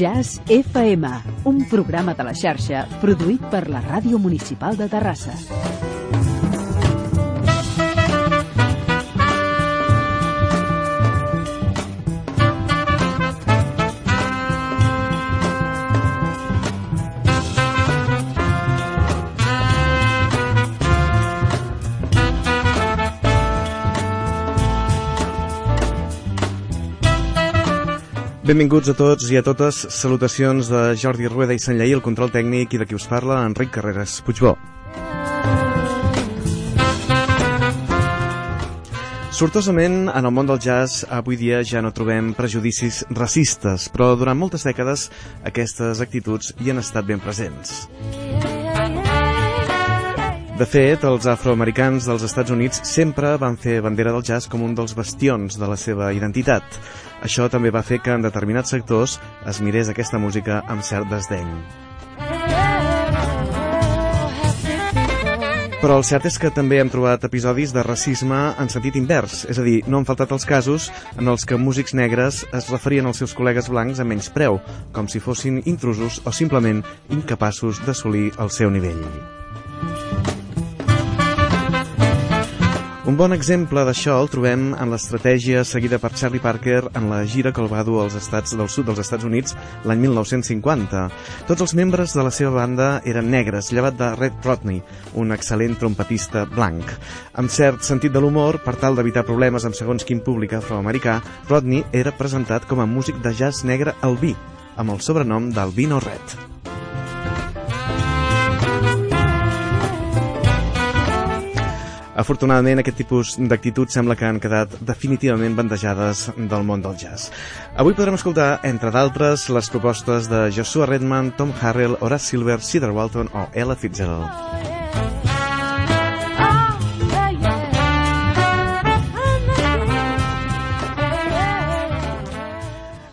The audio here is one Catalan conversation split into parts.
Jazz FM, un programa de la xarxa produït per la Ràdio Municipal de Terrassa. Benvinguts a tots i a totes. Salutacions de Jordi Rueda i Sant Lleí, el control tècnic, i de qui us parla, Enric Carreras Puigbó. Sortosament, en el món del jazz, avui dia ja no trobem prejudicis racistes, però durant moltes dècades aquestes actituds hi han estat ben presents. De fet, els afroamericans dels Estats Units sempre van fer bandera del jazz com un dels bastions de la seva identitat. Això també va fer que en determinats sectors es mirés aquesta música amb cert desdeny. Però el cert és que també hem trobat episodis de racisme en sentit invers, és a dir, no han faltat els casos en els que músics negres es referien als seus col·legues blancs a menys preu, com si fossin intrusos o simplement incapaços d'assolir el seu nivell. Un bon exemple d'això el trobem en l'estratègia seguida per Charlie Parker en la gira que el va dur als estats del sud dels Estats Units l'any 1950. Tots els membres de la seva banda eren negres, llevat de Red Rodney, un excel·lent trompetista blanc. Amb cert sentit de l'humor, per tal d'evitar problemes amb segons quin públic afroamericà, Rodney era presentat com a músic de jazz negre albí, amb el sobrenom d'Albino Red. Afortunadament, aquest tipus d'actituds sembla que han quedat definitivament bandejades del món del jazz. Avui podrem escoltar, entre d'altres, les propostes de Joshua Redman, Tom Harrell, Horace Silver, Cedar Walton o Ella Fitzgerald.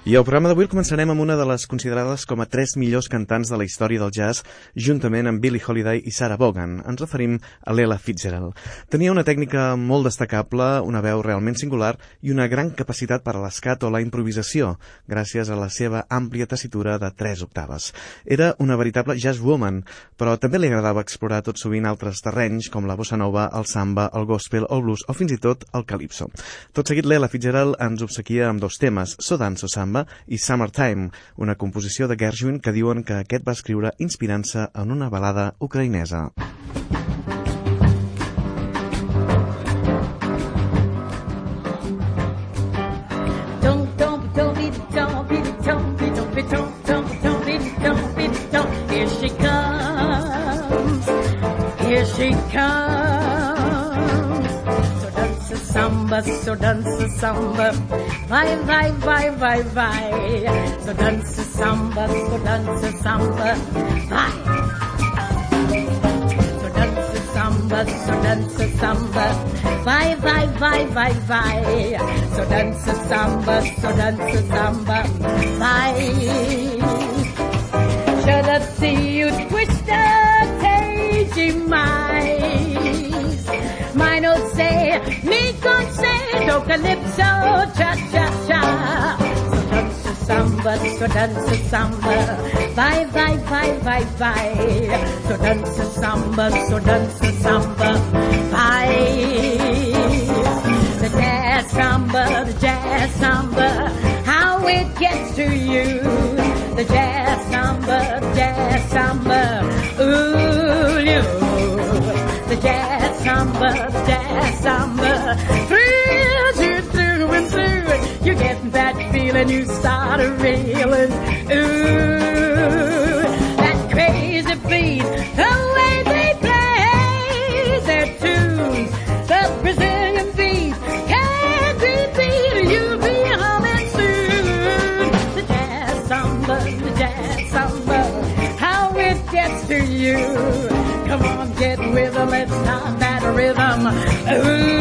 I el programa d'avui començarem amb una de les considerades com a tres millors cantants de la història del jazz, juntament amb Billie Holiday i Sarah Vaughan. Ens referim a l'Ella Fitzgerald. Tenia una tècnica molt destacable, una veu realment singular i una gran capacitat per a l'escat o la improvisació, gràcies a la seva àmplia tessitura de tres octaves. Era una veritable jazz woman, però també li agradava explorar tot sovint altres terrenys, com la bossa nova, el samba, el gospel, el blues o fins i tot el calypso. Tot seguit, l'Ella Fitzgerald ens obsequia amb dos temes, So Dance o Samba, i Summertime, una composició de Gershwin que diuen que aquest va escriure inspirant-se en una balada ucraïnesa. Here she comes. Samba, so dance a samba. Vai, vai, vai, vai, vai. So dance a samba, so dance a samba. Vai. So dance a samba, so dance a samba. Vai, vai, vai, vai, vai. So dance a samba, so dance a samba. Vai. Should have seen you twist the cage mais. Say, me gon' say, no calypso, cha cha cha. So dance a samba, so dance a samba. Vai, vai, vai, vai, vai. So dance a samba, so dance a samba. Vai. The jazz samba, the jazz samba, how it gets to you. The jazz samba, jazz samba, ooh, you. Samba, jazz samba, thrills you through and through. You get that feeling, you start a reeling, ooh, that crazy beat, the way they play their tunes, the Brazilian beat can't be beat. You'll be humming soon. The jazz samba, the jazz samba, how it gets to you. Rhythm. Ooh.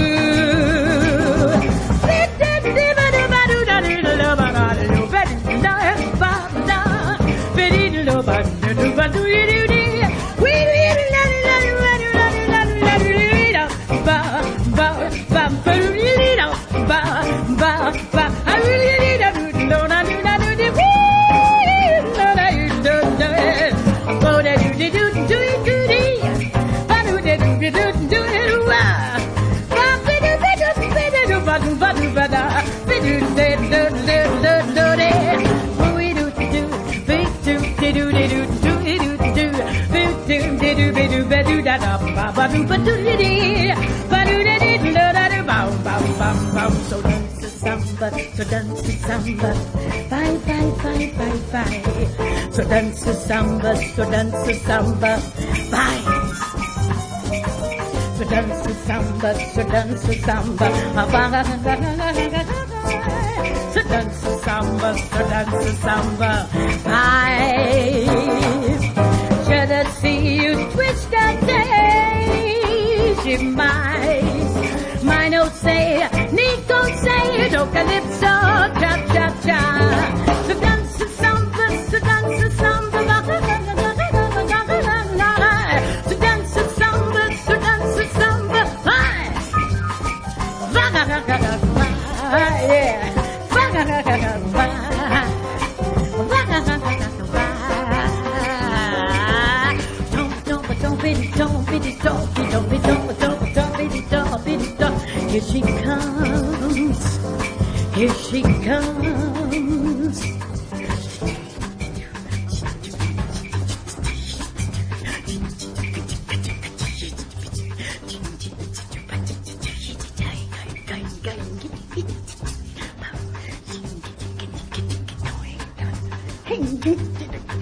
So dance the samba, bye bye bye bye bye. So dance the samba, so dance the samba, bye. So dance the samba, so dance the samba, so dance the samba, so dance the samba, bye. Should I see you twist that day, daisy, my, my notes say, Nico say, don't get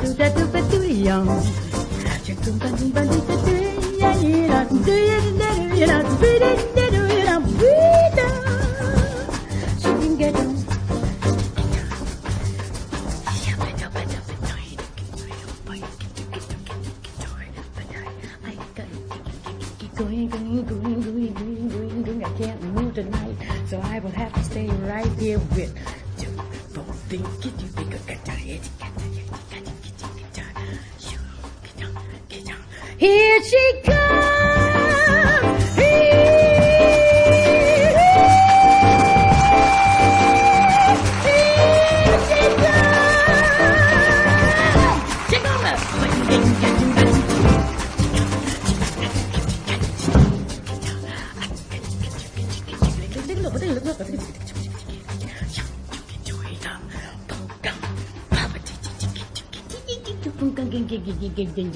do da do ba do yum. Cha cha do келген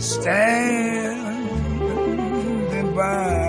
standing by.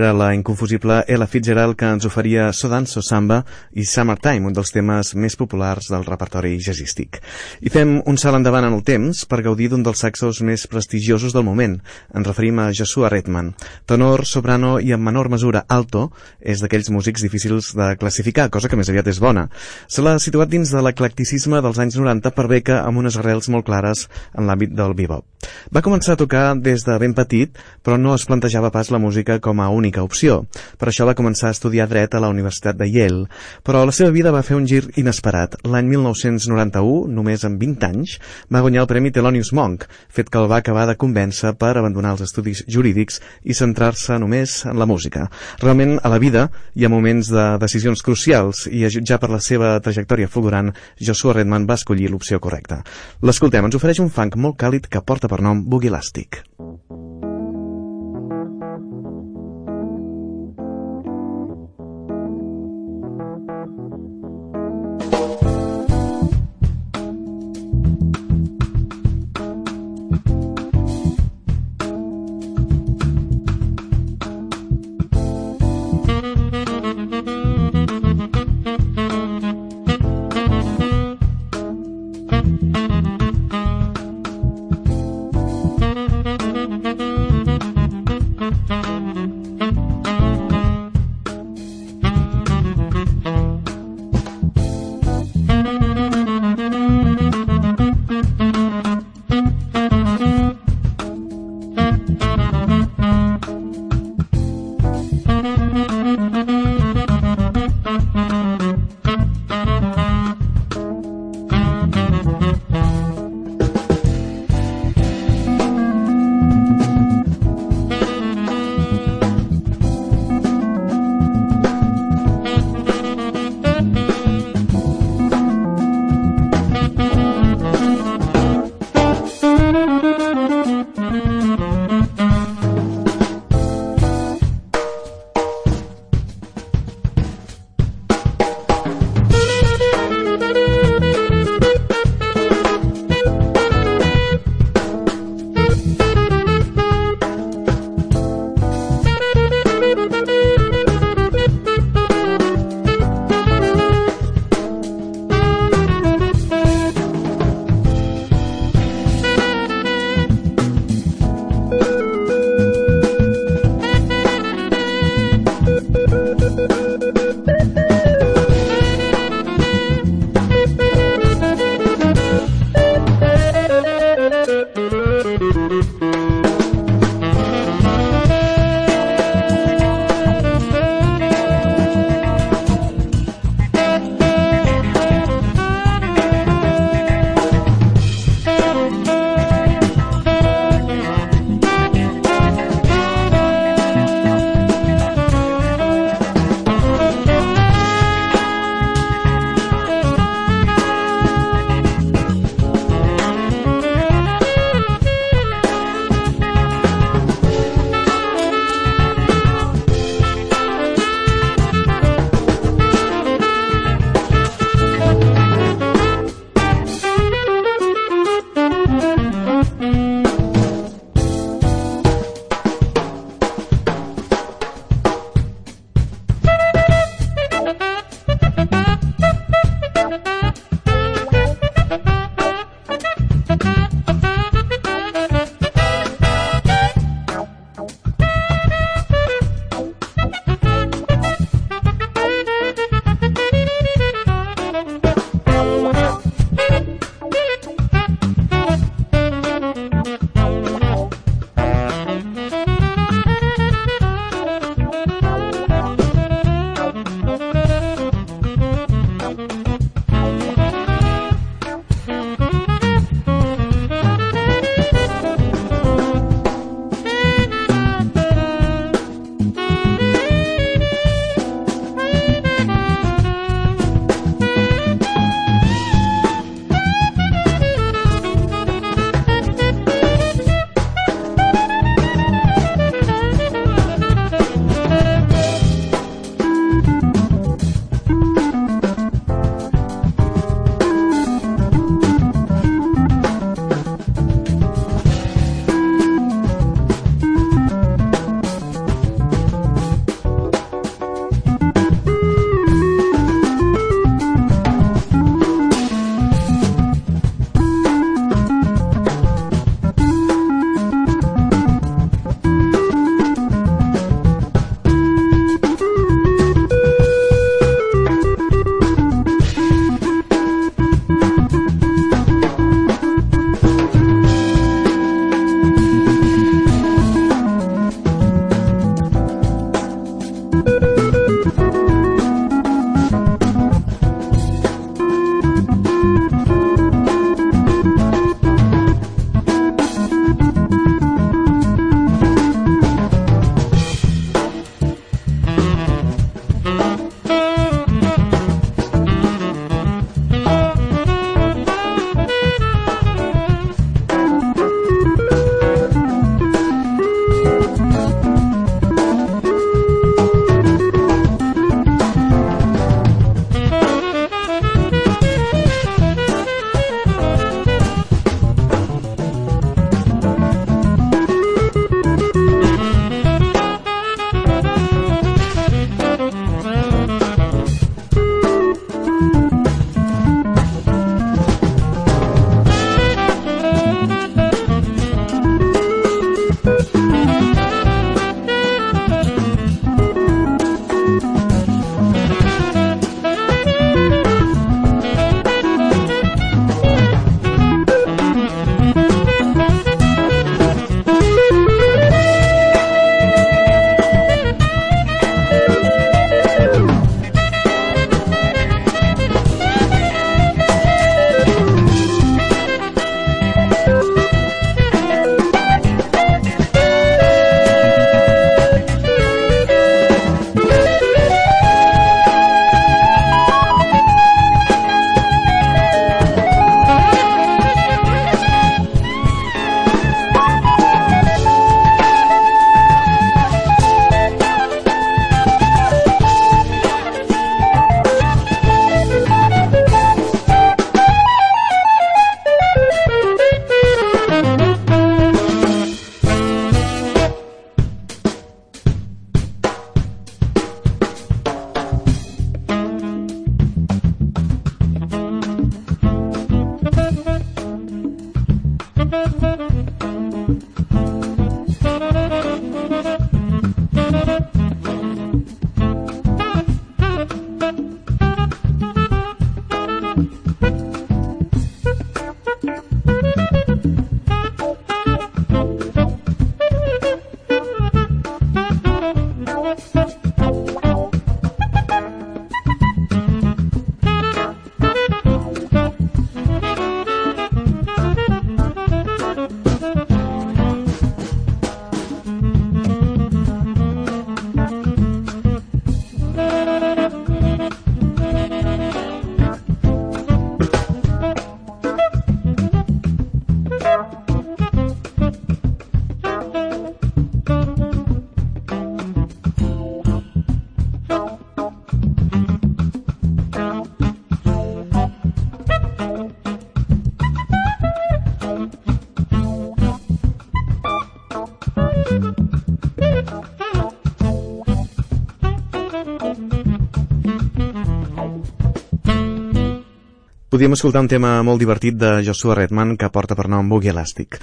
Era la inconfusible Ella Fitzgerald que ens oferia So Dance So Samba i Summertime, un dels temes més populars del repertori jazzístic. I fem un salt endavant en el temps per gaudir d'un dels saxos més prestigiosos del moment. Ens referim a Joshua Redman. Tenor, soprano i en menor mesura alto, és d'aquells músics difícils de classificar, cosa que més aviat és bona. Se l'ha situat dins de l'eclecticisme dels anys 90 per beca amb unes arrels molt clares en l'àmbit del bebop. Va començar a tocar des de ben petit, però no es plantejava pas la música com a única opció. Per això va començar a estudiar dret a la Universitat de Yale. Però la seva vida va fer un gir inesperat. L'any 1991, només amb 20 anys, va guanyar el Premi Thelonious Monk, fet que el va acabar de convèncer per abandonar els estudis jurídics i centrar-se només en la música. Realment, a la vida hi ha moments de decisions crucials i a jutjar per la seva trajectòria fulgurant, Joshua Redman va escollir l'opció correcta. L'escoltem, ens ofereix un funk molt càlid que porta per nom Boogie Elastic. Podíem escoltar un tema molt divertit de Joshua Redman que porta per nom Boogie Elastic.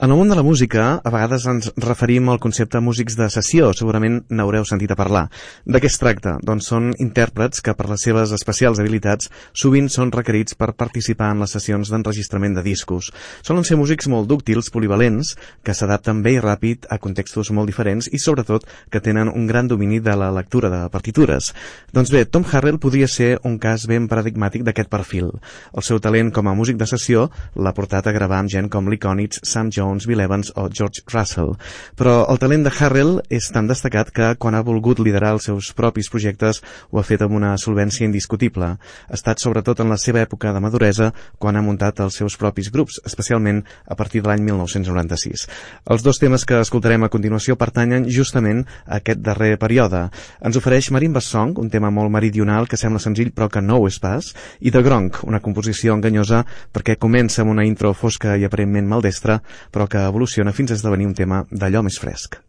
En el món de la música, a vegades ens referim al concepte músics de sessió, segurament n'haureu sentit a parlar. De què es tracta? Doncs són intèrprets que, per les seves especials habilitats, sovint són requerits per participar en les sessions d'enregistrament de discos. Solen ser músics molt dúctils, polivalents, que s'adapten bé i ràpid a contextos molt diferents i, sobretot, que tenen un gran domini de la lectura de partitures. Doncs bé, Tom Harrell podria ser un cas ben paradigmàtic d'aquest perfil. El seu talent com a músic de sessió l'ha portat a gravar amb gent com Lee Konitz, Sam Jones, Bill Evans o George Russell. Però el talent de Harrell és tan destacat que quan ha volgut liderar els seus propis projectes ho ha fet amb una solvència indiscutible. Ha estat sobretot en la seva època de maduresa quan ha muntat els seus propis grups, especialment a partir de l'any 1996. Els dos temes que escoltarem a continuació pertanyen justament a aquest darrer període. Ens ofereix Marimba Song, un tema molt meridional que sembla senzill però que no ho és pas, i The Gronk, una composició enganyosa perquè comença amb una intro fosca i aparentment maldestra, però que evoluciona fins a esdevenir un tema d'allò més fresc.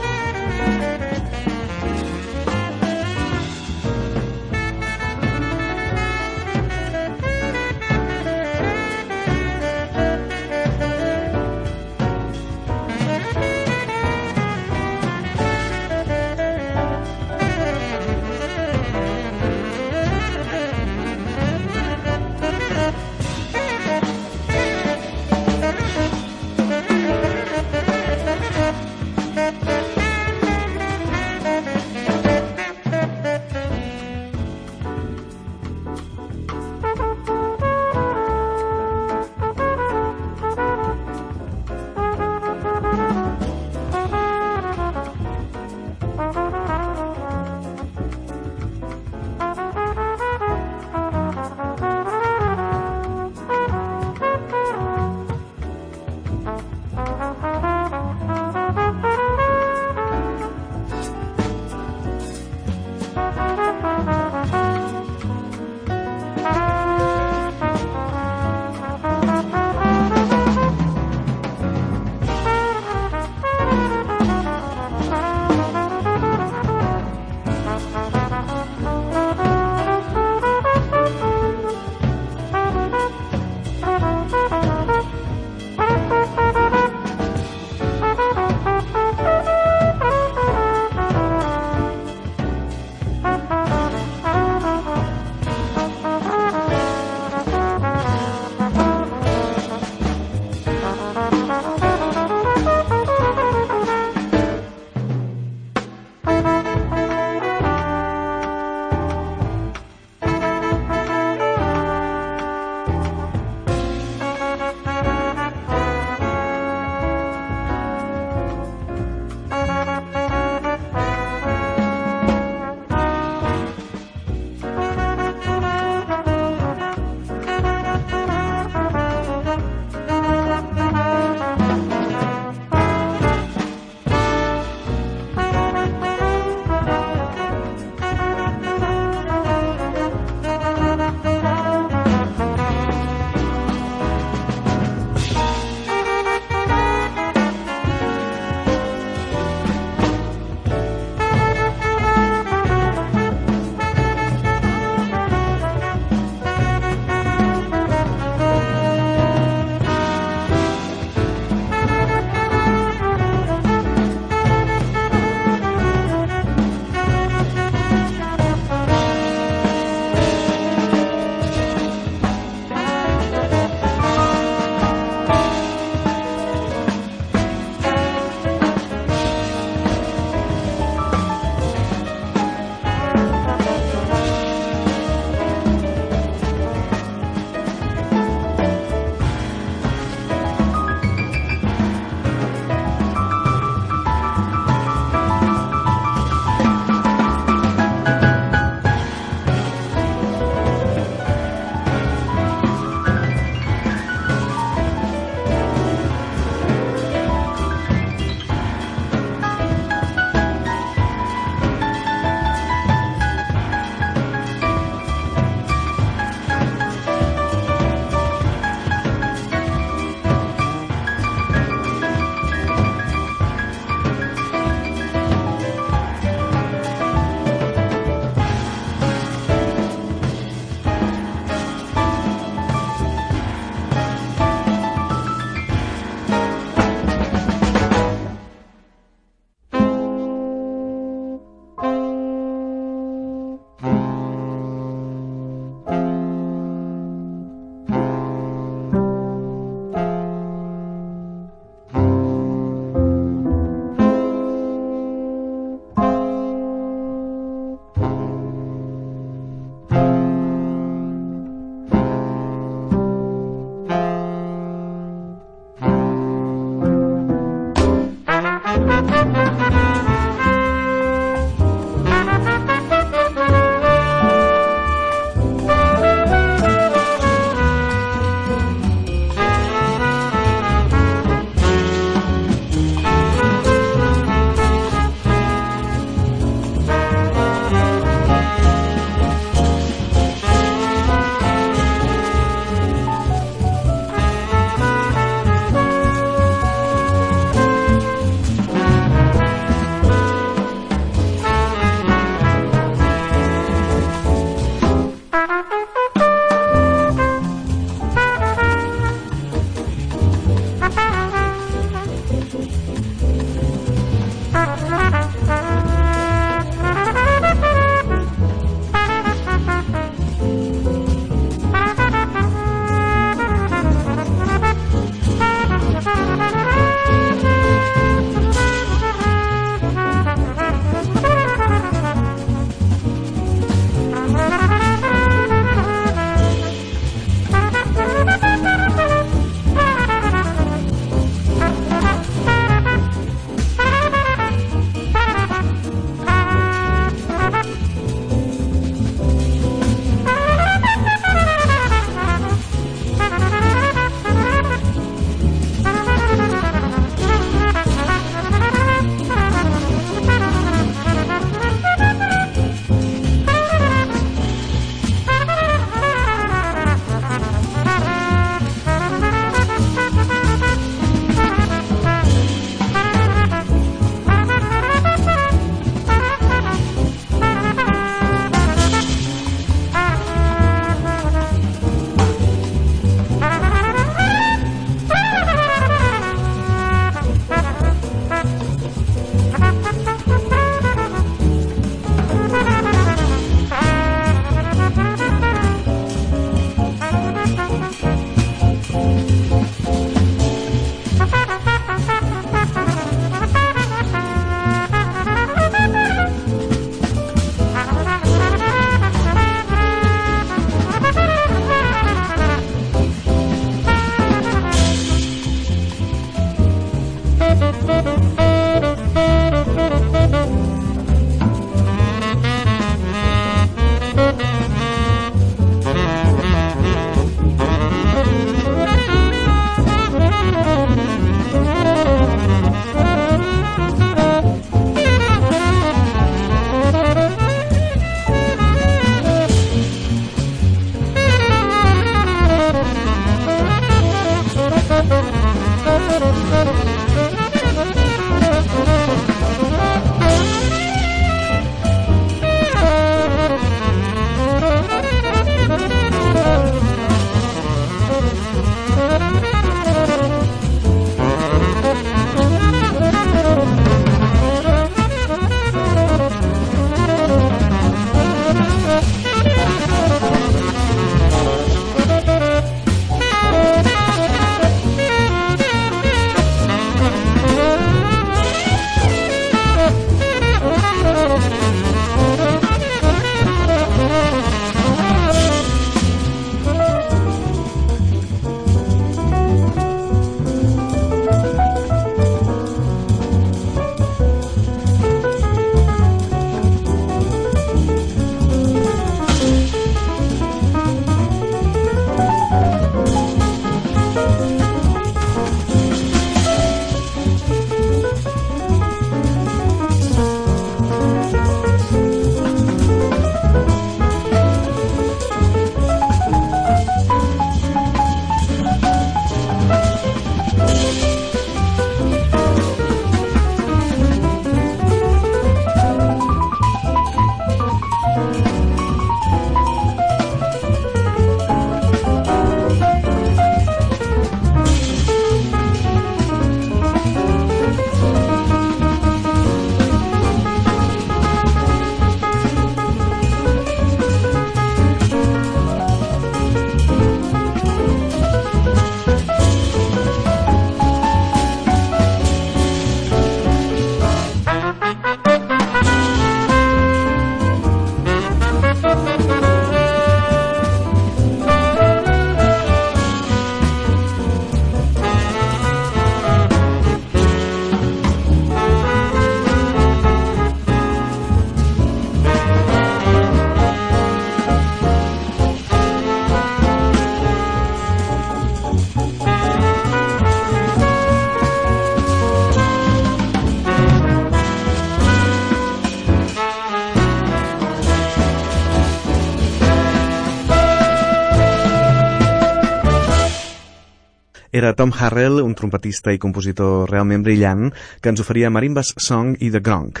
Era Tom Harrell, un trompetista i compositor realment brillant, que ens oferia Marimbas Song i The Gronk.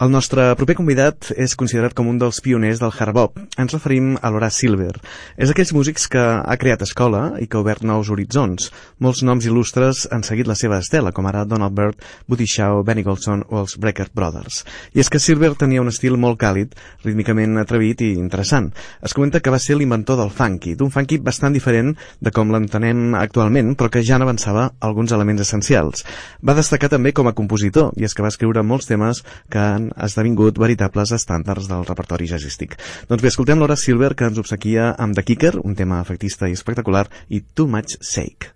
El nostre proper convidat és considerat com un dels pioners del hard bop. Ens referim a l'Horace Silver. És aquells músics que ha creat escola i que ha obert nous horitzons. Molts noms il·lustres han seguit la seva estela, com ara Donald Byrd, Buddy Shaw, Benny Golson o els Brecker Brothers. I és que Silver tenia un estil molt càlid, rítmicament atrevit i interessant. Es comenta que va ser l'inventor del funky, d'un funky bastant diferent de com l'entenem actualment, però que ja n'avançava alguns elements essencials. Va destacar també com a compositor, i és que va escriure molts temes que han esdevingut veritables estàndards del repertori jazzístic. Doncs bé, escoltem l'Hora Silver que ens obsequia amb The Kicker, un tema efectista i espectacular, i Too Much Sake.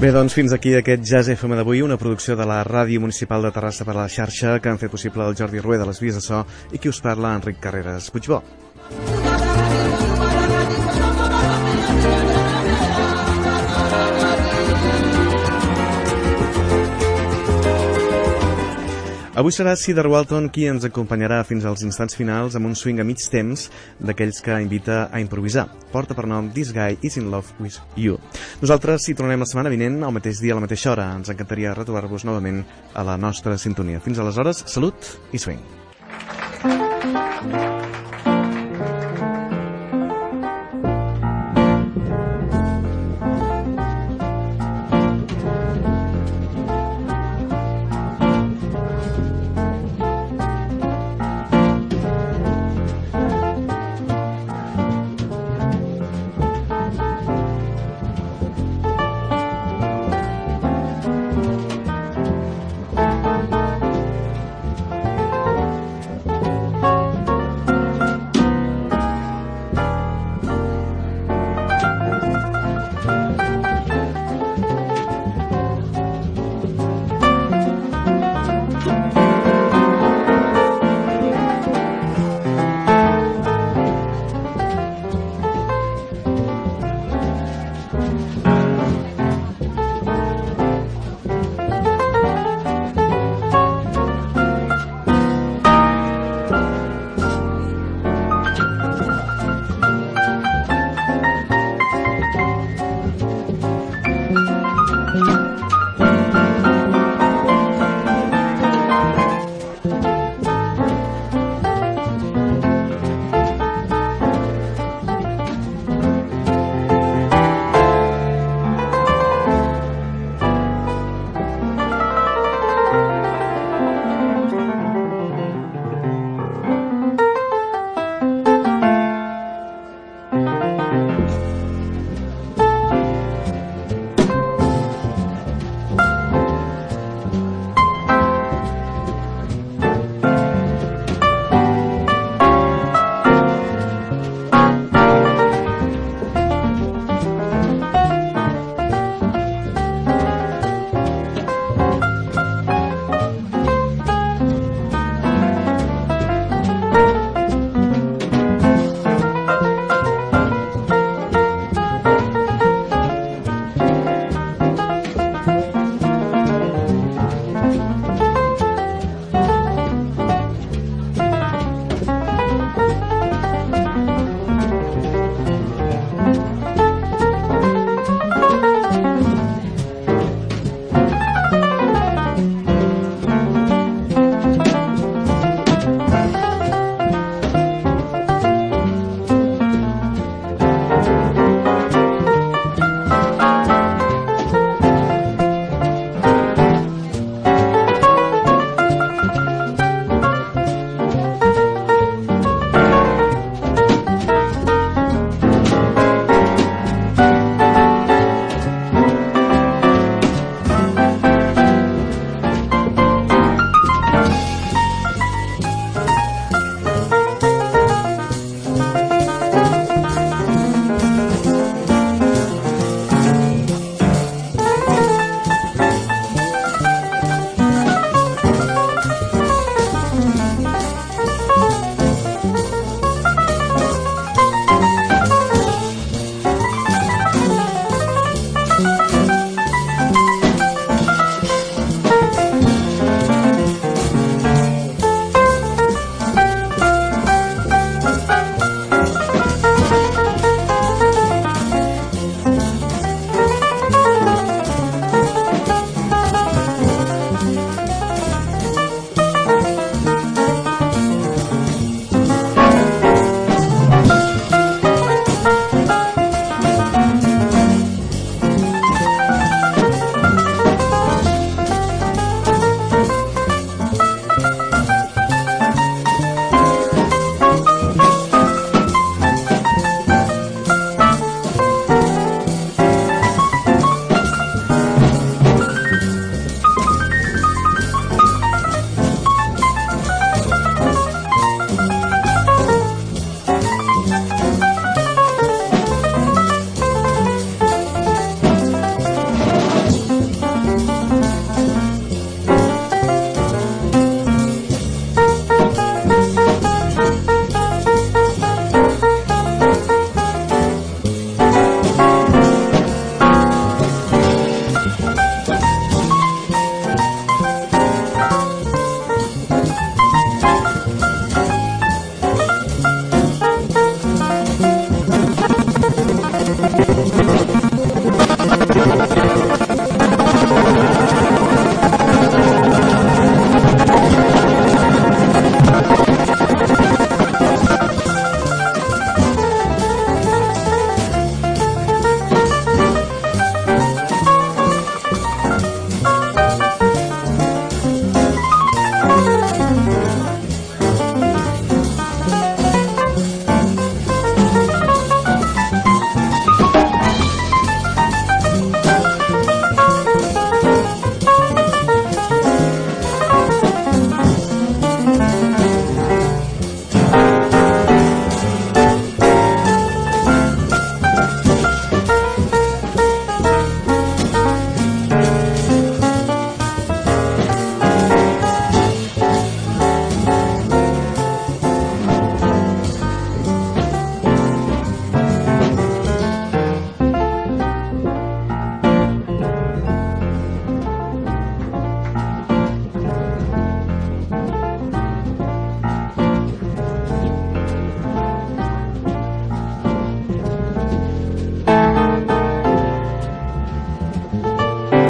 Bé, doncs fins aquí aquest Jazz FM d'avui, una producció de la Ràdio Municipal de Terrassa per a la xarxa que han fet possible el Jordi Rueda les vies de so i qui us parla, Enric Carreras Puigbó. Avui serà Cedar Walton qui ens acompanyarà fins als instants finals amb un swing a mig temps d'aquells que invita a improvisar. Porta per nom This Guy is in Love with You. Nosaltres hi tornarem la setmana vinent, al mateix dia, a la mateixa hora. Ens encantaria retrobar-vos novament a la nostra sintonia. Fins aleshores, salut i swing.